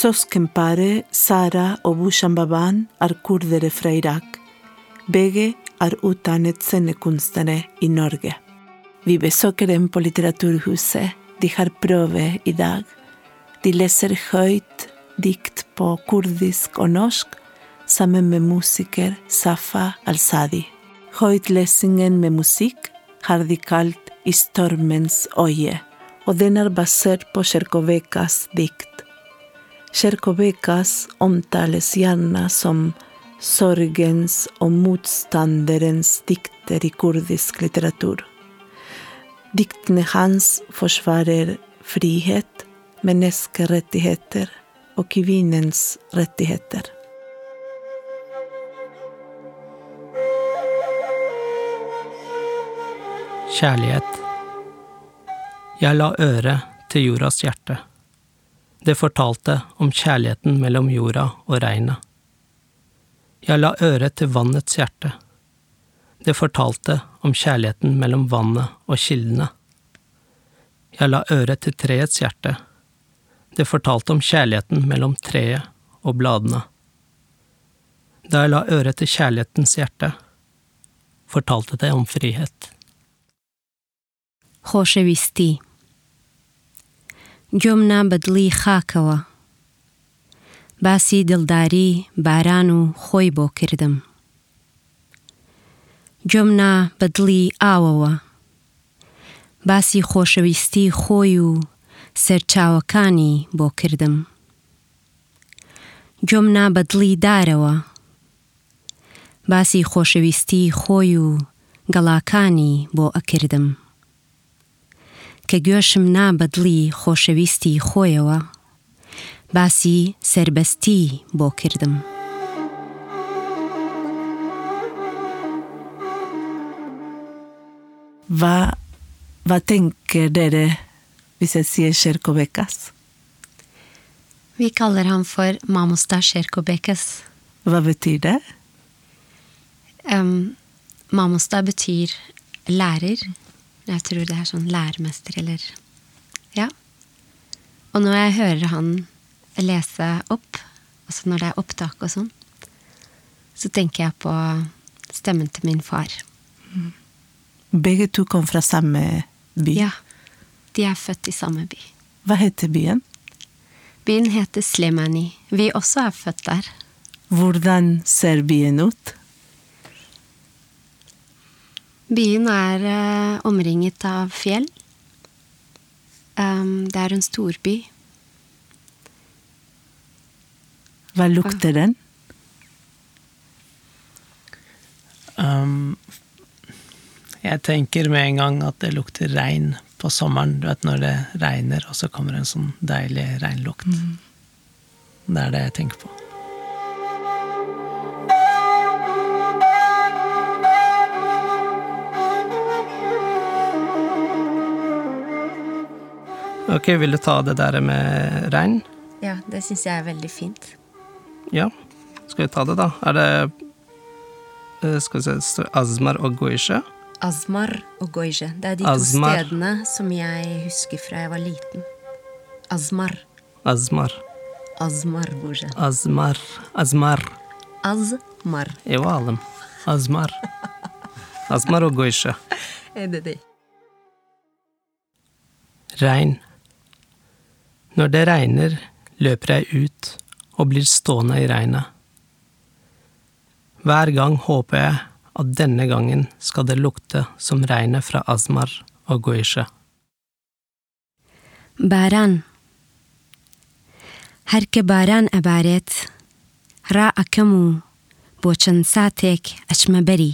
Søskenparet Sara og Bushan Baban er kurdere fra Irak. Begge er utdannet scenekunstnere i Norge. Vi besøker dem på Litteraturhuset. De har prøve i dag. De leser høyt dikt på kurdisk og norsk sammen med musiker Safa Al-Sadi. Høytlesingen med musikk har de kalt I stormens øye, og den er basert på Sjerkovekas dikt. Sjerkovekas omtales gjerne som sorgens og motstanderens dikter i kurdisk litteratur. Diktene hans forsvarer frihet, menneskerettigheter og kvinnens rettigheter. Kjærlighet. Jeg la øret til jordas hjerte. Det fortalte om kjærligheten mellom jorda og regnet. Jeg la øret til vannets hjerte. Det fortalte om kjærligheten mellom vannet og kildene. Jeg la øret til treets hjerte. Det fortalte om kjærligheten mellom treet og bladene. Da jeg la øret til kjærlighetens hjerte, fortalte det om frihet. خۆشەویستی گوێمنا بەدڵی خاکەوە. باسی دڵداری باران و خۆی بۆ کردم. گوێمنا بەدڵی ئاوەوە. باسی خۆشەویستی خۆی و سەرچاوەکانی بۆ کردم. گوێمنا بەدڵی دارەوە. باسی خۆشەویستی خۆی و گەڵاکانی بۆ ئەکردم. کە گوێشم نابەدلی خۆشەویستی خۆیەوە باسی سربەستی بۆ کردم. Va, va tänker vissa ser Kyrkobäckas? Vi kallar han för Mamosta Kyrkobäckas. Vad betyder det? Um, Mamosta betyder lärare. Jeg tror det er sånn læremester, eller Ja. Og når jeg hører han lese opp, altså når det er opptak og sånn, så tenker jeg på stemmen til min far. Begge to kom fra samme by. Ja. De er født i samme by. Hva heter byen? Byen heter Slemani. Vi også er født der. Hvordan ser byen ut? Byen er eh, omringet av fjell. Um, det er en storby. Hva lukter den? Um, jeg tenker med en gang at det lukter regn på sommeren. Du vet når det regner, og så kommer en sånn deilig regnlukt. Det er det jeg tenker på. Ok, vil du ta det der med regn? Ja, det syns jeg er veldig fint. Ja. Skal vi ta det, da? Er det eh, Skal vi se, det Azmar og Goishe. Azmar og Goishe. Det er de Azmar. to stedene som jeg husker fra jeg var liten. Azmar. Azmar. Azmar Goishe. Azmar. Azmar. Azmar. Jo, alem. Azmar. Azmar og Goishe. Er det det? Regn. Når det regner, løper jeg ut og blir stående i regnet. Hver gang håper jeg at denne gangen skal det lukte som regnet fra Azmar og Goishe. باران هەرکە باران ئەبارێت ڕا ئەکەم و بۆ چەند ساتێک ئەچمە بەری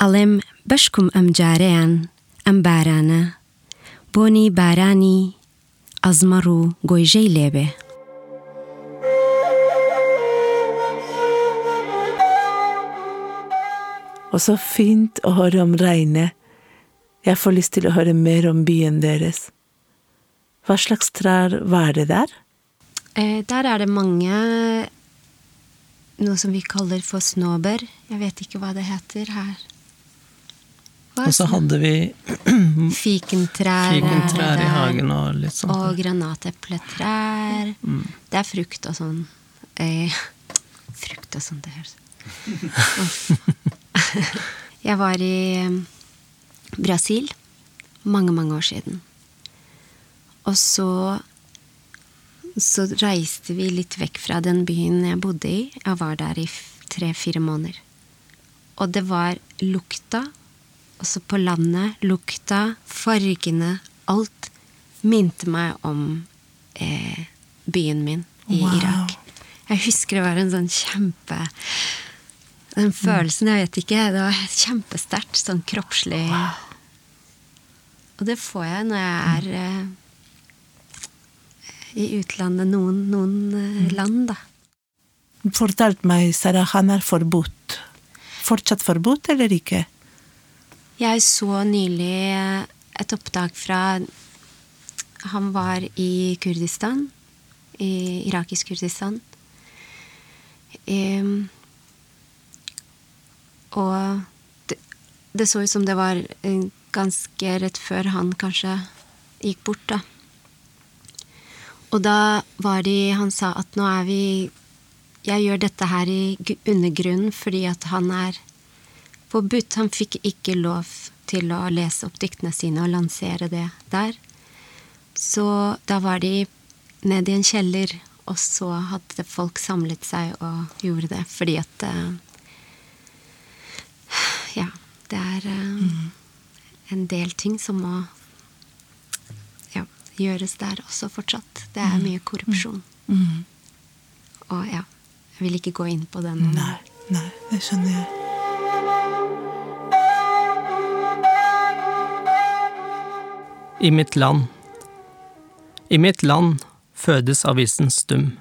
ئەڵێم بەشکم ئەم جارەیان ئەم بارانە بۆنی بارانی ئەزمەڕ و گۆیژەی لێبێ Og så fint å høre om regnet. Jeg får lyst til å høre mer om byen deres. Hva slags trær var det der? Eh, Der er det mange Noe som vi kaller for snåbær. Jeg vet ikke hva det heter her. og så hadde vi Fikentrær. fikentrær i hagen og litt sånt. Og granatepletrær. Det er frukt og sånn. Eh, frukt og sånn, det høres Jeg var i eh, Brasil mange, mange år siden. Og så så reiste vi litt vekk fra den byen jeg bodde i. Jeg var der i tre-fire måneder. Og det var lukta, også på landet, lukta, fargene, alt minte meg om eh, byen min i Wow. Irak. Jeg husker det var en sånn kjempe Den følelsen, jeg vet ikke, det var kjempesterkt. Sånn kroppslig. Og det får jeg når jeg er eh, i utlandet, noen, noen eh, land, da. Fortalt meg, Sara, han er forbudt. Fortsatt forbudt, eller ikke? Jeg så nylig eh, et opptak fra Han var i Kurdistan. I irakisk Kurdistan. Um, og det, det så ut som det var eh, ganske rett før han kanskje gikk bort, da. Og da var de Han sa at nå er vi Jeg gjør dette her i undergrunnen fordi at han er forbudt. Han fikk ikke lov til å lese opp diktene sine og lansere det der. Så da var de nede i en kjeller, og så hadde folk samlet seg og gjorde det fordi at eh, Ja, det er eh, en del ting som må ja, gjøres der også fortsatt. Det er mye korrupsjon. Og ja, jeg vil ikke gå inn på den. Nei, nei, det skjønner jeg. I mitt land. I mitt land fødes avisen stum.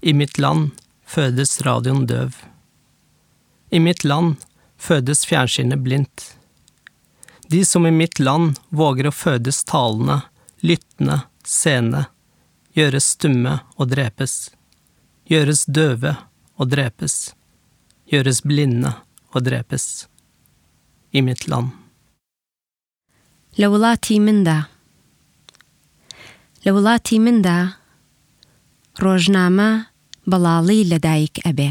I mitt land fødes radioen døv. I mitt land fødes fjernsynet blindt. De som i mitt land våger å fødes talende, lyttende, seende, gjøres stumme og drepes. Gjøres døve og drepes. Gjøres blinde og drepes. I mitt land. لوڵاتی مندا. لە وڵاتی مندا ڕۆژنامە بەڵاڵی لەدایک ئەبێ.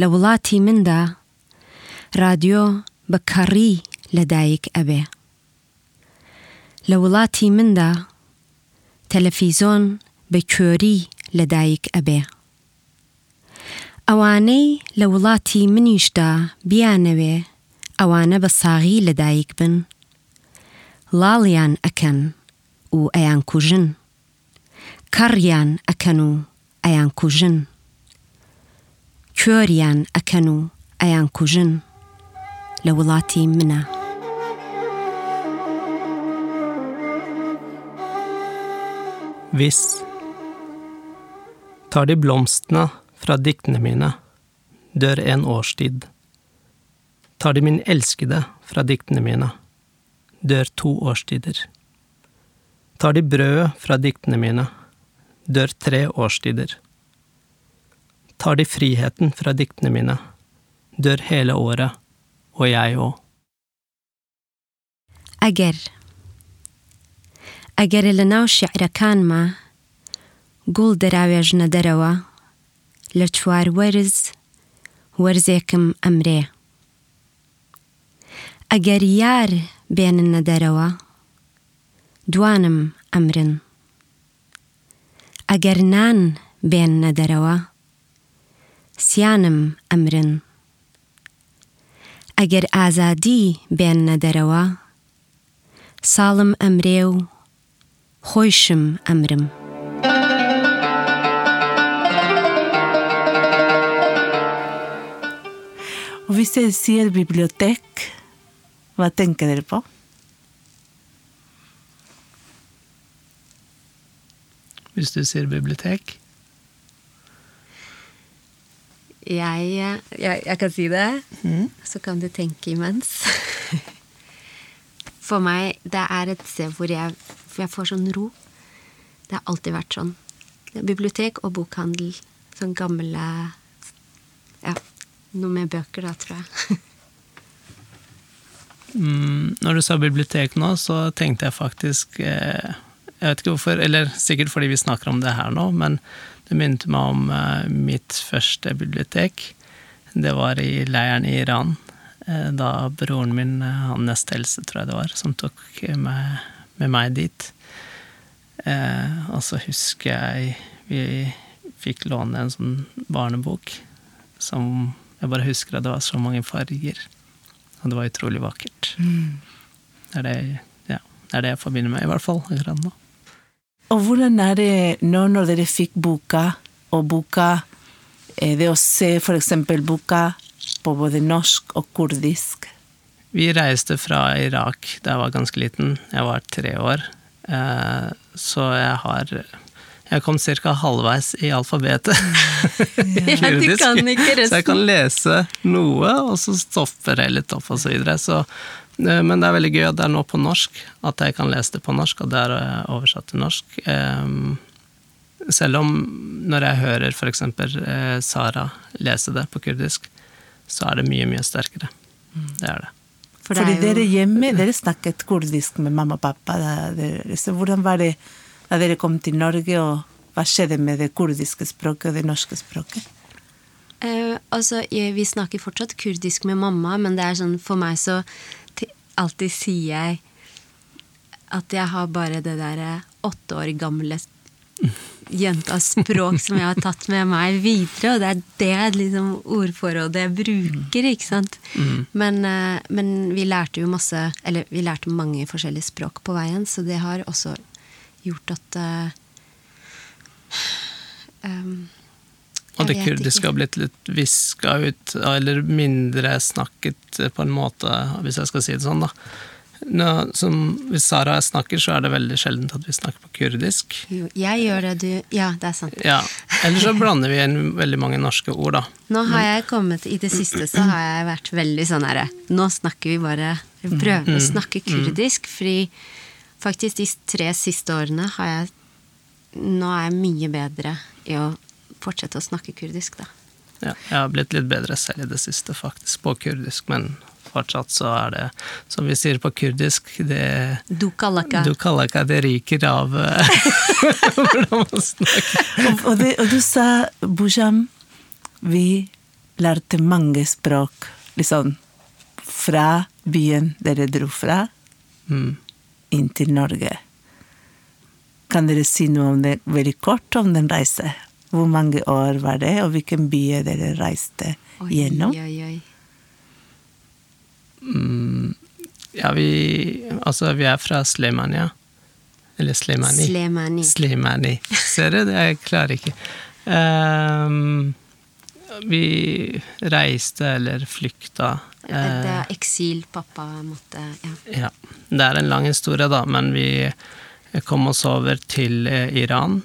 لە وڵاتی مندا رادیۆ بە کەڕی لەدایک ئەبێ. لە وڵاتی مندا تەلەفیزۆن بە کوێری لەدایک ئەبێ. ئەوانەی لە وڵاتی منیشدا بیانەوێ ئەوانە بە ساغی لەدایک بن. لاڵیان ئەکەن و ئەیان کوژن. کەڕیان ئەکەن و ئەیان کوژن. کوێریان ئەکەن و ئەیان کوژن. لە وڵاتی منە. Hvis tar de blomstene fra diktene mine, dør en årstid. Tar de min elskede fra diktene mine, dør to årstider. Tar de brødet fra diktene mine, dør tre årstider. Tar de friheten fra diktene mine, dør hele året, og jeg òg. ئەگەر ئەگەر لە ناو شعرەکانمە گوڵ دەراوێژنە دەرەوە لە چوار وەرز وەرزێکم ئەمرێ ئەگەر یار بێننە دەرەوە. دوانم ئەمرن. ئەگەر نان بێننە دەرەوە سیانم ئەمرن. ئەگەر ئازادی بێننە دەرەوە ساڵم ئەمرێ و خۆیشم ئەمرم. Og hvis jeg sier bibliotek, hva tenker dere på? Hvis du sier bibliotek? Jeg, jeg, jeg kan si det, så kan du tenke imens. For meg, det er et sted hvor jeg, hvor jeg får sånn ro. Det har alltid vært sånn. Bibliotek og bokhandel. Sånn gamle Ja, noe med bøker, da, tror jeg. Mm, når du sa bibliotek nå, så tenkte jeg faktisk eh, Jeg vet ikke hvorfor, eller sikkert fordi vi snakker om det her nå, men det minnet meg om eh, mitt første bibliotek. Det var i leiren i Iran. Eh, da broren min, han nest eldste, tror jeg det var, som tok med, med meg dit. Og så husker jeg vi fikk låne en sånn barnebok som jeg bare husker at det var så mange farger. Og det var utrolig vakkert. Mm. Det, er det, ja, det er det jeg forbinder med, i hvert fall akkurat nå. Og hvordan er det nå når dere fikk boka, og boka Det å se f.eks. boka på både norsk og kurdisk? Vi reiste fra Irak da jeg var ganske liten. Jeg var tre år. Eh, så jeg har jeg kom ca. halvveis i alfabetet. ja, du kan ikke resten. Så jeg kan lese noe, og så stopper jeg litt opp, og så videre. Så, eh, men det er veldig gøy at det er nå på norsk, at jeg kan lese det på norsk, og det er eh, oversatt til norsk. Ehm, selv om når jeg hører f.eks. Eh, Sara lese det på kurdisk, så er det mye, mye sterkere. Mm. Det er det. For det er Fordi dere hjemme, dere snakket kurdisk med mamma og pappa. Så hvordan var det da dere kom til Norge, og hva skjedde med det kurdiske språket og det norske språket? Eh, altså, jeg, Vi snakker fortsatt kurdisk med mamma, men det er sånn for meg så alltid sier jeg at jeg har bare det derre åtte år gamle jentas språk som jeg har tatt med meg videre, og det er det liksom, ordforrådet jeg bruker, ikke sant. Mm. Men, eh, men, vi lærte jo masse Eller vi lærte mange forskjellige språk på veien, så det har også gjort at uh, um, og det kurdiske har blitt litt viska ut, eller mindre snakket på en måte, hvis jeg skal si det sånn, da. Nå, som, hvis Sara og jeg snakker, så er det veldig sjeldent at vi snakker på kurdisk. Jo, jeg gjør det, du Ja, det er sant. Ja, Eller så blander vi inn veldig mange norske ord, da. Nå har jeg kommet, I det siste så har jeg vært veldig sånn herre Nå snakker vi bare Prøver å mm. snakke kurdisk, fordi faktisk de tre siste årene har jeg Nå er jeg mye bedre i å fortsette å snakke kurdisk, da. Ja, jeg har blitt litt bedre selv i det siste, faktisk, på kurdisk, men fortsatt så er det, som vi sier på kurdisk, det Dukalaka. Dukalaka, det ryker av eh, hvordan man snakker. og, og, det, og, du sa, Bujam, vi lærte mange språk, liksom, fra byen dere dro fra. Mm inn til Norge. Kan dere si noe om det veldig kort om den reisen? Hvor mange år var det, og hvilken by dere reiste gjennom? Oi, oi, oi. Mm, ja, vi Altså, vi er fra Slemania. Eller Slemani. Slemani. Slemani. Ser du? Jeg klarer ikke. Um, vi reiste eller flykta det er eh, eksil pappa måtte ja. ja. Det er en lang historie, da, men vi kom oss over til eh, Iran.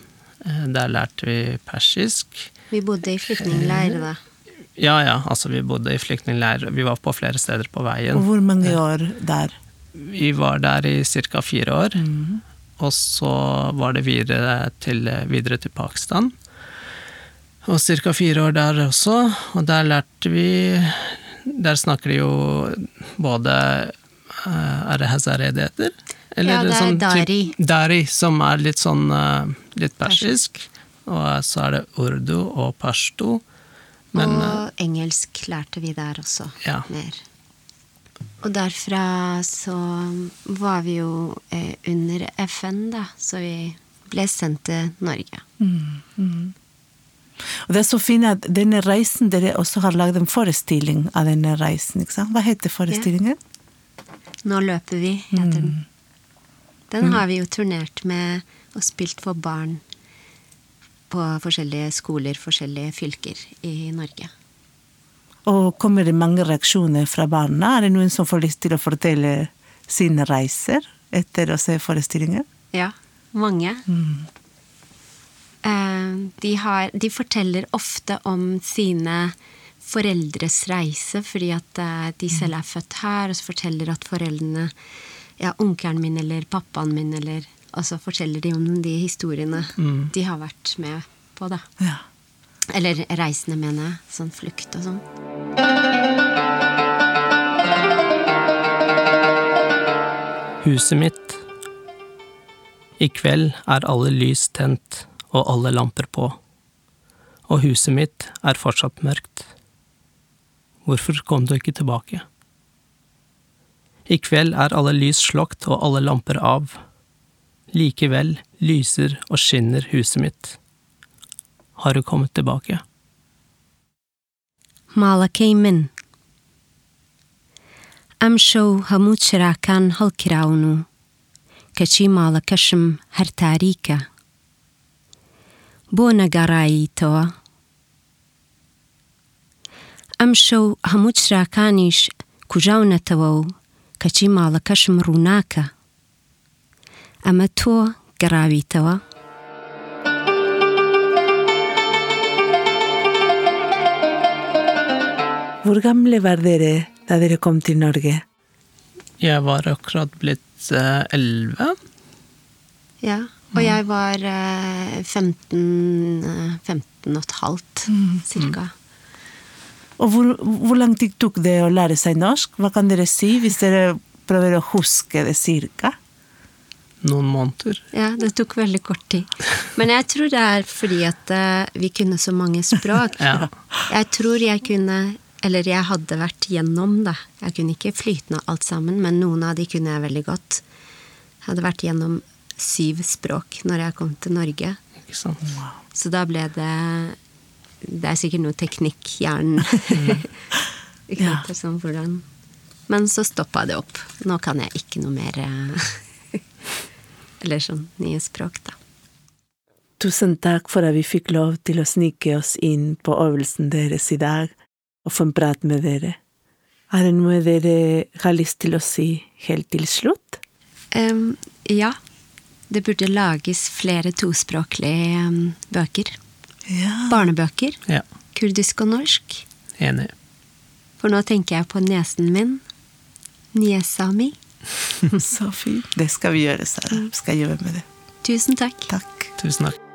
Eh, der lærte vi persisk. Vi bodde i flyktningleir da? Ja, ja. Altså, vi bodde i flyktningleir. Vi var på flere steder på veien. Og hvor mange år der? Vi var der i ca. fire år. Mm. Og så var det videre til, videre til Pakistan. Og ca. fire år der også. Og der lærte vi der snakker de jo både eh, Er det Hazare det heter? Eller ja, det er sånn dari. Dari, som er litt sånn eh, litt persisk. Og så er det urdu og pashto. Men, og eh, engelsk lærte vi der også. Ja. Mer. Og derfra så var vi jo under FN, da, så vi ble sendt til Norge. Mm, mm. Og det er så fint at denne reisen Dere også har lagd en forestilling av denne reisen. ikke sant? Hva heter forestillingen? Ja. Nå løper vi, heter den. Den mm. har vi jo turnert med og spilt for barn på forskjellige skoler, forskjellige fylker i Norge. Og kommer det mange reaksjoner fra barna? Er det noen som får lyst til å fortelle sine reiser etter å se forestillingen? Ja, mange. Mm. Eh, de, har, de, forteller ofte om sine foreldres reise, fordi at eh, de selv er født her, og så forteller at foreldrene ja, Onkelen min eller pappaen min, eller Og så forteller de om de historiene mm. de har vært med på, da. Ja. Eller reisende, mener jeg. Sånn flukt og sånn. Huset mitt. I kveld er alle lys tent og alle lamper på, og huset mitt er fortsatt mørkt. Hvorfor kom du ikke tilbake? I kveld er alle lys slokt og alle lamper av. Likevel lyser og skinner huset mitt. Har du kommet tilbake? ماڵەکەی من ئەم شەو هەموو چراکان هەڵکراون و کەچی ماڵەکەشم هەر تاریکە بۆ نەگەڕاییتەوە ئەم شەو هەموو چراکانیش کوژاونەتەوە و کەچی ماڵەکەشم ڕووناکە ئەمە تۆ گەڕاویتەوە Hvor gamle var dere da dere kom til Norge? Jeg var akkurat blitt elleve. Ja, og jeg var eh, 15, eh, 15 og et halvt, cirka. Og hvor, hvor lang tid tok det å lære seg norsk? Hva kan dere si, hvis dere prøver å huske det cirka? Noen måneder. Ja, det tok veldig kort tid. Men jeg tror det er fordi at eh, vi kunne så mange språk. Ja. Jeg tror jeg kunne Eller jeg hadde vært gjennom det. Jeg kunne ikke flytende alt sammen, men noen av de kunne jeg veldig godt. Jeg hadde vært gjennom syv språk når jeg kom til Norge. Ikke sant? Så da ble det Det er sikkert noe teknikk hjernen Ja. sånn hvordan Men så stoppa det opp. Nå kan jeg ikke noe mer eh, Eller sånn nye språk, da. Tusen takk for at vi fikk lov til å snike oss inn på øvelsen deres i dag og få en prat med dere. Er det noe dere har lyst til å si helt til slutt? Um, ja. Det burde lages flere tospråklige bøker. Ja. Barnebøker. Ja. Kurdisk og norsk. Enig. For nå tenker jeg på niesen min. Niesa mi. Så fint. Det skal vi gjøre, Sara. Vi skal jobbe med det. Tusen takk. Takk. Tusen takk.